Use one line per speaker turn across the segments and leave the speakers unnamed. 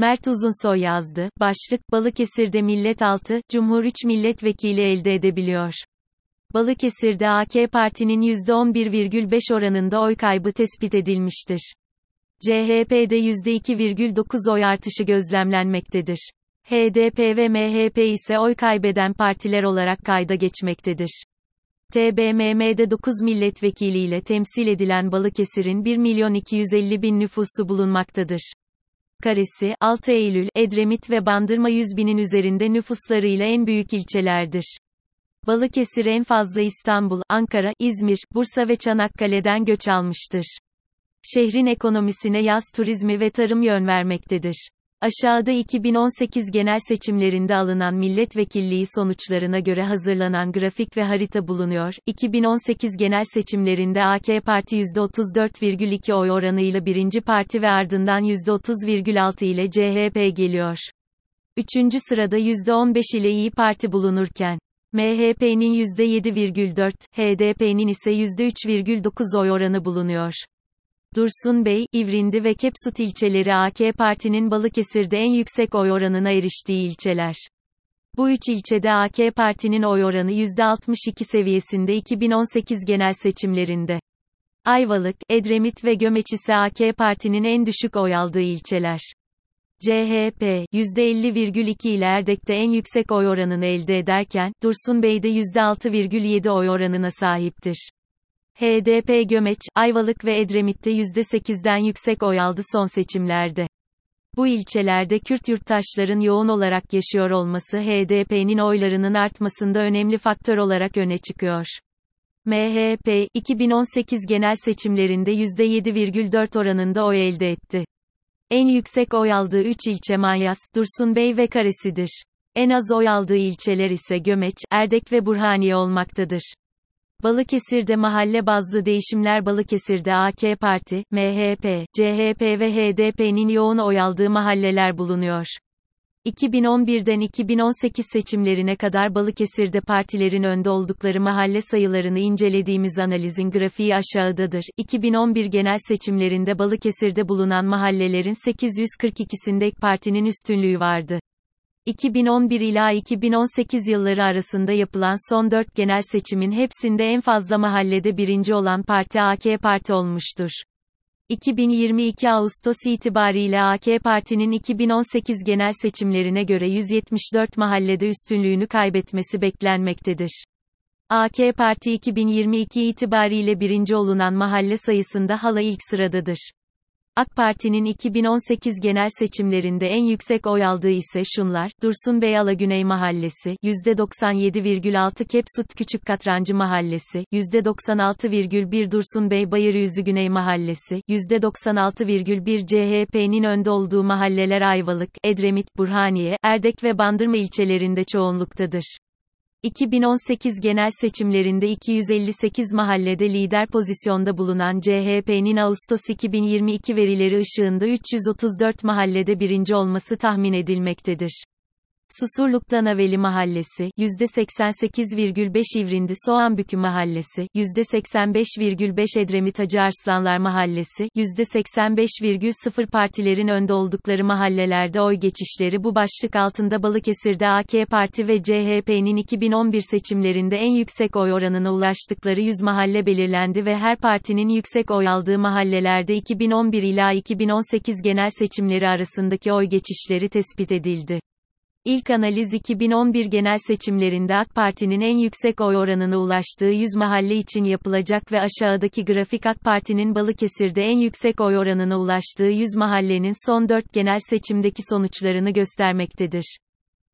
Mert Uzunsoy yazdı. Başlık, Balıkesir'de Millet 6, Cumhur 3 milletvekili elde edebiliyor. Balıkesir'de AK Parti'nin %11,5 oranında oy kaybı tespit edilmiştir. CHP'de %2,9 oy artışı gözlemlenmektedir. HDP ve MHP ise oy kaybeden partiler olarak kayda geçmektedir. TBMM'de 9 milletvekiliyle temsil edilen Balıkesir'in 1 milyon 250 bin nüfusu bulunmaktadır. Karesi, 6 Eylül, Edremit ve Bandırma 100 binin üzerinde nüfuslarıyla en büyük ilçelerdir. Balıkesir en fazla İstanbul, Ankara, İzmir, Bursa ve Çanakkale'den göç almıştır. Şehrin ekonomisine yaz turizmi ve tarım yön vermektedir. Aşağıda 2018 genel seçimlerinde alınan milletvekilliği sonuçlarına göre hazırlanan grafik ve harita bulunuyor. 2018 genel seçimlerinde AK Parti %34,2 oy oranıyla birinci parti ve ardından %30,6 ile CHP geliyor. Üçüncü sırada %15 ile İyi Parti bulunurken, MHP'nin %7,4, HDP'nin ise %3,9 oy oranı bulunuyor. Dursun Bey, İvrindi ve Kepsut ilçeleri AK Parti'nin Balıkesir'de en yüksek oy oranına eriştiği ilçeler. Bu üç ilçede AK Parti'nin oy oranı %62 seviyesinde 2018 genel seçimlerinde. Ayvalık, Edremit ve Gömeç ise AK Parti'nin en düşük oy aldığı ilçeler. CHP, %50,2 ile Erdek'te en yüksek oy oranını elde ederken, Dursun Bey de %6,7 oy oranına sahiptir. HDP Gömeç, Ayvalık ve Edremit'te %8'den yüksek oy aldı son seçimlerde. Bu ilçelerde Kürt yurttaşların yoğun olarak yaşıyor olması HDP'nin oylarının artmasında önemli faktör olarak öne çıkıyor. MHP, 2018 genel seçimlerinde %7,4 oranında oy elde etti. En yüksek oy aldığı 3 ilçe Manyas, Dursunbey ve Karesi'dir. En az oy aldığı ilçeler ise Gömeç, Erdek ve Burhaniye olmaktadır. Balıkesir'de mahalle bazlı değişimler Balıkesir'de AK Parti, MHP, CHP ve HDP'nin yoğun oy aldığı mahalleler bulunuyor. 2011'den 2018 seçimlerine kadar Balıkesir'de partilerin önde oldukları mahalle sayılarını incelediğimiz analizin grafiği aşağıdadır. 2011 genel seçimlerinde Balıkesir'de bulunan mahallelerin 842'sinde AK Parti'nin üstünlüğü vardı. 2011 ila 2018 yılları arasında yapılan son 4 genel seçimin hepsinde en fazla mahallede birinci olan parti AK Parti olmuştur. 2022 Ağustos itibariyle AK Parti'nin 2018 genel seçimlerine göre 174 mahallede üstünlüğünü kaybetmesi beklenmektedir. AK Parti 2022 itibariyle birinci olunan mahalle sayısında hala ilk sıradadır. AK Parti'nin 2018 genel seçimlerinde en yüksek oy aldığı ise şunlar, Dursun Beyala Güney Mahallesi, %97,6 Kepsut Küçük Katrancı Mahallesi, %96,1 Dursun Bey Bayıryüzü Güney Mahallesi, %96,1 CHP'nin önde olduğu mahalleler Ayvalık, Edremit, Burhaniye, Erdek ve Bandırma ilçelerinde çoğunluktadır. 2018 genel seçimlerinde 258 mahallede lider pozisyonda bulunan CHP'nin Ağustos 2022 verileri ışığında 334 mahallede birinci olması tahmin edilmektedir. Susurluk Danaveli Mahallesi, %88,5 İvrindi Soğanbükü Mahallesi, %85,5 Edremit Hacı Arslanlar Mahallesi, %85,0 partilerin önde oldukları mahallelerde oy geçişleri bu başlık altında Balıkesir'de AK Parti ve CHP'nin 2011 seçimlerinde en yüksek oy oranına ulaştıkları 100 mahalle belirlendi ve her partinin yüksek oy aldığı mahallelerde 2011 ila 2018 genel seçimleri arasındaki oy geçişleri tespit edildi. İlk analiz 2011 genel seçimlerinde AK Parti'nin en yüksek oy oranına ulaştığı 100 mahalle için yapılacak ve aşağıdaki grafik AK Parti'nin Balıkesir'de en yüksek oy oranına ulaştığı 100 mahallenin son 4 genel seçimdeki sonuçlarını göstermektedir.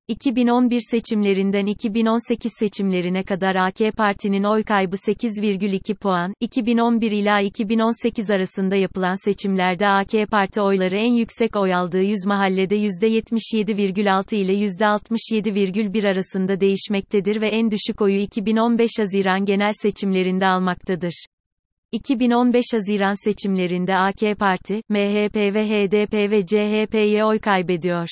2011 seçimlerinden 2018 seçimlerine kadar AK Parti'nin oy kaybı 8,2 puan, 2011 ila 2018 arasında yapılan seçimlerde AK Parti oyları en yüksek oy aldığı 100 mahallede %77,6 ile %67,1 arasında değişmektedir ve en düşük oyu 2015 Haziran genel seçimlerinde almaktadır. 2015 Haziran seçimlerinde AK Parti, MHP ve HDP ve CHP'ye oy kaybediyor.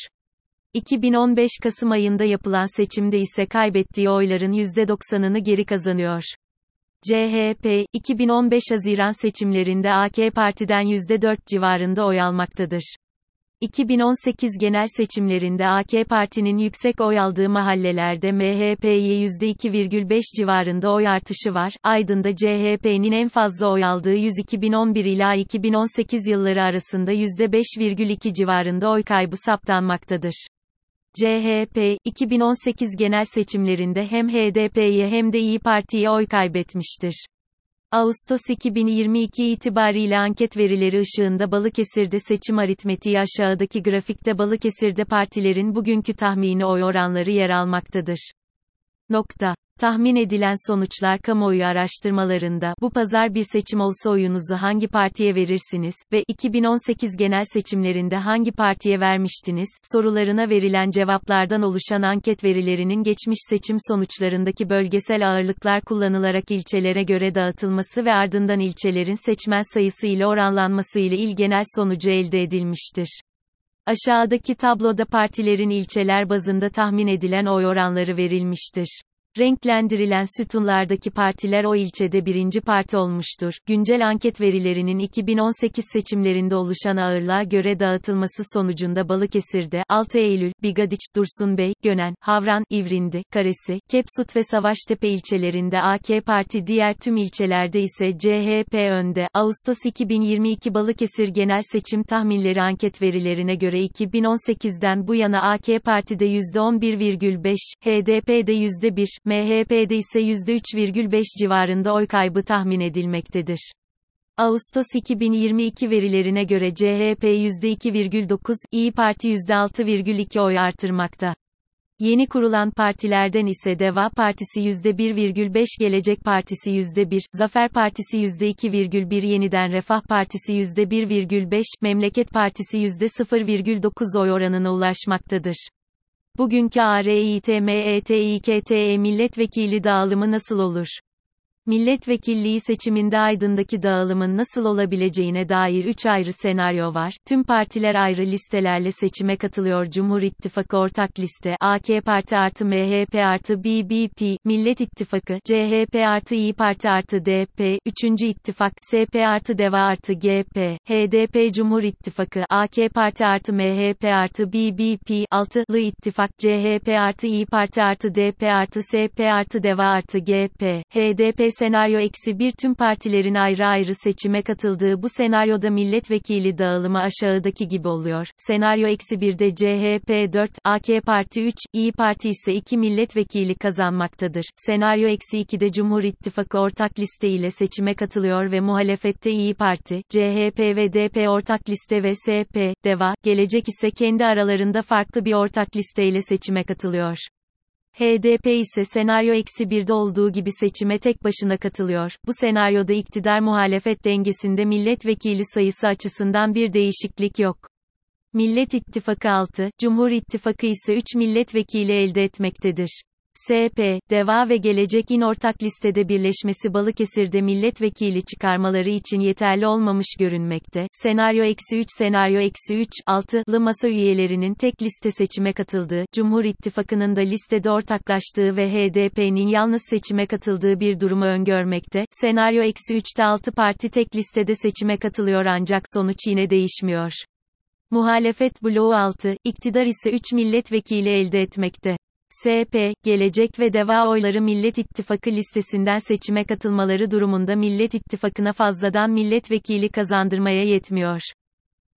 2015 Kasım ayında yapılan seçimde ise kaybettiği oyların %90'ını geri kazanıyor. CHP, 2015 Haziran seçimlerinde AK Parti'den %4 civarında oy almaktadır. 2018 genel seçimlerinde AK Parti'nin yüksek oy aldığı mahallelerde MHP'ye %2,5 civarında oy artışı var. Aydın'da CHP'nin en fazla oy aldığı 100 2011 ila 2018 yılları arasında %5,2 civarında oy kaybı saptanmaktadır. CHP, 2018 genel seçimlerinde hem HDP'ye hem de İyi Parti'ye oy kaybetmiştir. Ağustos 2022 itibariyle anket verileri ışığında Balıkesir'de seçim aritmetiği aşağıdaki grafikte Balıkesir'de partilerin bugünkü tahmini oy oranları yer almaktadır. Nokta. Tahmin edilen sonuçlar kamuoyu araştırmalarında bu pazar bir seçim olsa oyunuzu hangi partiye verirsiniz ve 2018 genel seçimlerinde hangi partiye vermiştiniz sorularına verilen cevaplardan oluşan anket verilerinin geçmiş seçim sonuçlarındaki bölgesel ağırlıklar kullanılarak ilçelere göre dağıtılması ve ardından ilçelerin seçmen sayısı ile oranlanması ile il genel sonucu elde edilmiştir. Aşağıdaki tabloda partilerin ilçeler bazında tahmin edilen oy oranları verilmiştir. Renklendirilen sütunlardaki partiler o ilçede birinci parti olmuştur. Güncel anket verilerinin 2018 seçimlerinde oluşan ağırlığa göre dağıtılması sonucunda Balıkesir'de 6 Eylül, Bigadiç, Dursunbey, Gönen, Havran, İvrindi, Karesi, Kepsut ve Savaştepe ilçelerinde AK Parti diğer tüm ilçelerde ise CHP önde. Ağustos 2022 Balıkesir Genel Seçim Tahminleri anket verilerine göre 2018'den bu yana AK Parti'de %11,5, HDP'de %1, MHP'de ise %3,5 civarında oy kaybı tahmin edilmektedir. Ağustos 2022 verilerine göre CHP %2,9, İyi Parti %6,2 oy artırmakta. Yeni kurulan partilerden ise Deva Partisi %1,5 Gelecek Partisi %1, Zafer Partisi %2,1 Yeniden Refah Partisi %1,5, Memleket Partisi %0,9 oy oranına ulaşmaktadır. Bugünkü ARİTMETİKTE milletvekili dağılımı nasıl olur? Milletvekilliği seçiminde Aydın'daki dağılımın nasıl olabileceğine dair 3 ayrı senaryo var. Tüm partiler ayrı listelerle seçime katılıyor. Cumhur İttifakı ortak liste, AK Parti artı MHP artı BBP, Millet İttifakı, CHP artı İyi Parti artı DP, 3. İttifak, SP artı DEVA artı GP, HDP Cumhur İttifakı, AK Parti artı MHP artı BBP, 6'lı İttifak, CHP artı İyi Parti artı DP artı SP artı DEVA artı GP, HDP senaryo eksi bir tüm partilerin ayrı ayrı seçime katıldığı bu senaryoda milletvekili dağılımı aşağıdaki gibi oluyor. Senaryo eksi birde CHP 4, AK Parti 3, İyi Parti ise 2 milletvekili kazanmaktadır. Senaryo eksi 2'de Cumhur İttifakı ortak liste ile seçime katılıyor ve muhalefette İyi Parti, CHP ve DP ortak liste ve SP, DEVA, Gelecek ise kendi aralarında farklı bir ortak listeyle seçime katılıyor. HDP ise senaryo eksi birde olduğu gibi seçime tek başına katılıyor. Bu senaryoda iktidar muhalefet dengesinde milletvekili sayısı açısından bir değişiklik yok. Millet İttifakı 6, Cumhur İttifakı ise 3 milletvekili elde etmektedir. SP, DEVA ve Gelecek'in ortak listede birleşmesi Balıkesir'de milletvekili çıkarmaları için yeterli olmamış görünmekte. Senaryo eksi 3 Senaryo eksi 3, 6'lı masa üyelerinin tek liste seçime katıldığı, Cumhur İttifakı'nın da listede ortaklaştığı ve HDP'nin yalnız seçime katıldığı bir durumu öngörmekte. Senaryo eksi 3'te 6 parti tek listede seçime katılıyor ancak sonuç yine değişmiyor. Muhalefet bloğu 6, iktidar ise 3 milletvekili elde etmekte. SP, Gelecek ve Deva oyları Millet İttifakı listesinden seçime katılmaları durumunda Millet İttifakı'na fazladan milletvekili kazandırmaya yetmiyor.